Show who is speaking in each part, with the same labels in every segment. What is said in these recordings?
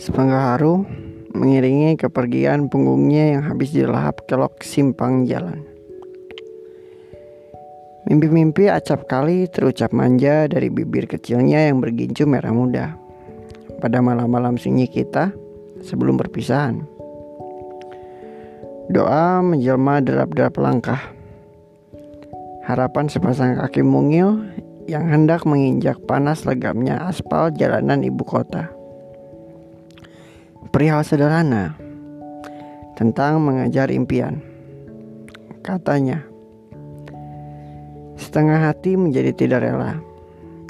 Speaker 1: Sepenggal haru mengiringi kepergian punggungnya yang habis dilahap kelok simpang jalan. Mimpi-mimpi acap kali terucap manja dari bibir kecilnya yang bergincu merah muda. Pada malam-malam sunyi kita sebelum perpisahan. Doa menjelma derap-derap langkah. Harapan sepasang kaki mungil yang hendak menginjak panas legamnya aspal jalanan ibu kota. Perihal sederhana tentang mengejar impian. Katanya, Setengah hati menjadi tidak rela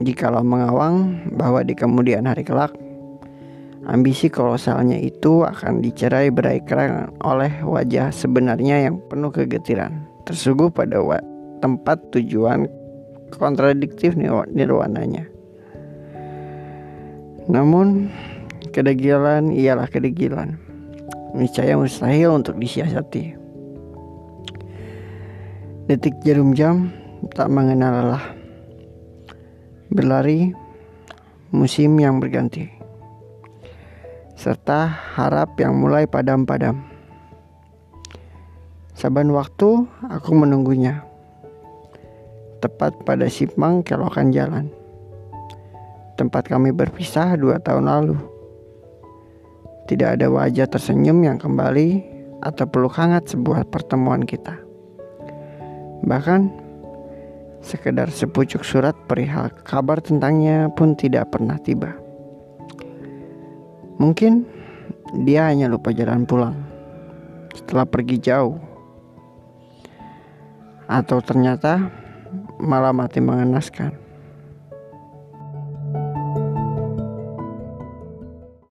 Speaker 1: jikalau mengawang bahwa di kemudian hari kelak ambisi kolosalnya itu akan dicerai berai kerang oleh wajah sebenarnya yang penuh kegetiran tersuguh pada tempat tujuan kontradiktif nirwananya. Namun kedegilan ialah kedegilan niscaya mustahil untuk disiasati. Detik jarum jam tak mengenal lelah. Berlari musim yang berganti. Serta harap yang mulai padam-padam. Saban waktu aku menunggunya. Tepat pada simpang kelokan jalan. Tempat kami berpisah dua tahun lalu. Tidak ada wajah tersenyum yang kembali atau peluk hangat sebuah pertemuan kita. Bahkan Sekedar sepucuk surat perihal kabar tentangnya pun tidak pernah tiba. Mungkin dia hanya lupa jalan pulang setelah pergi jauh. Atau ternyata malah mati mengenaskan.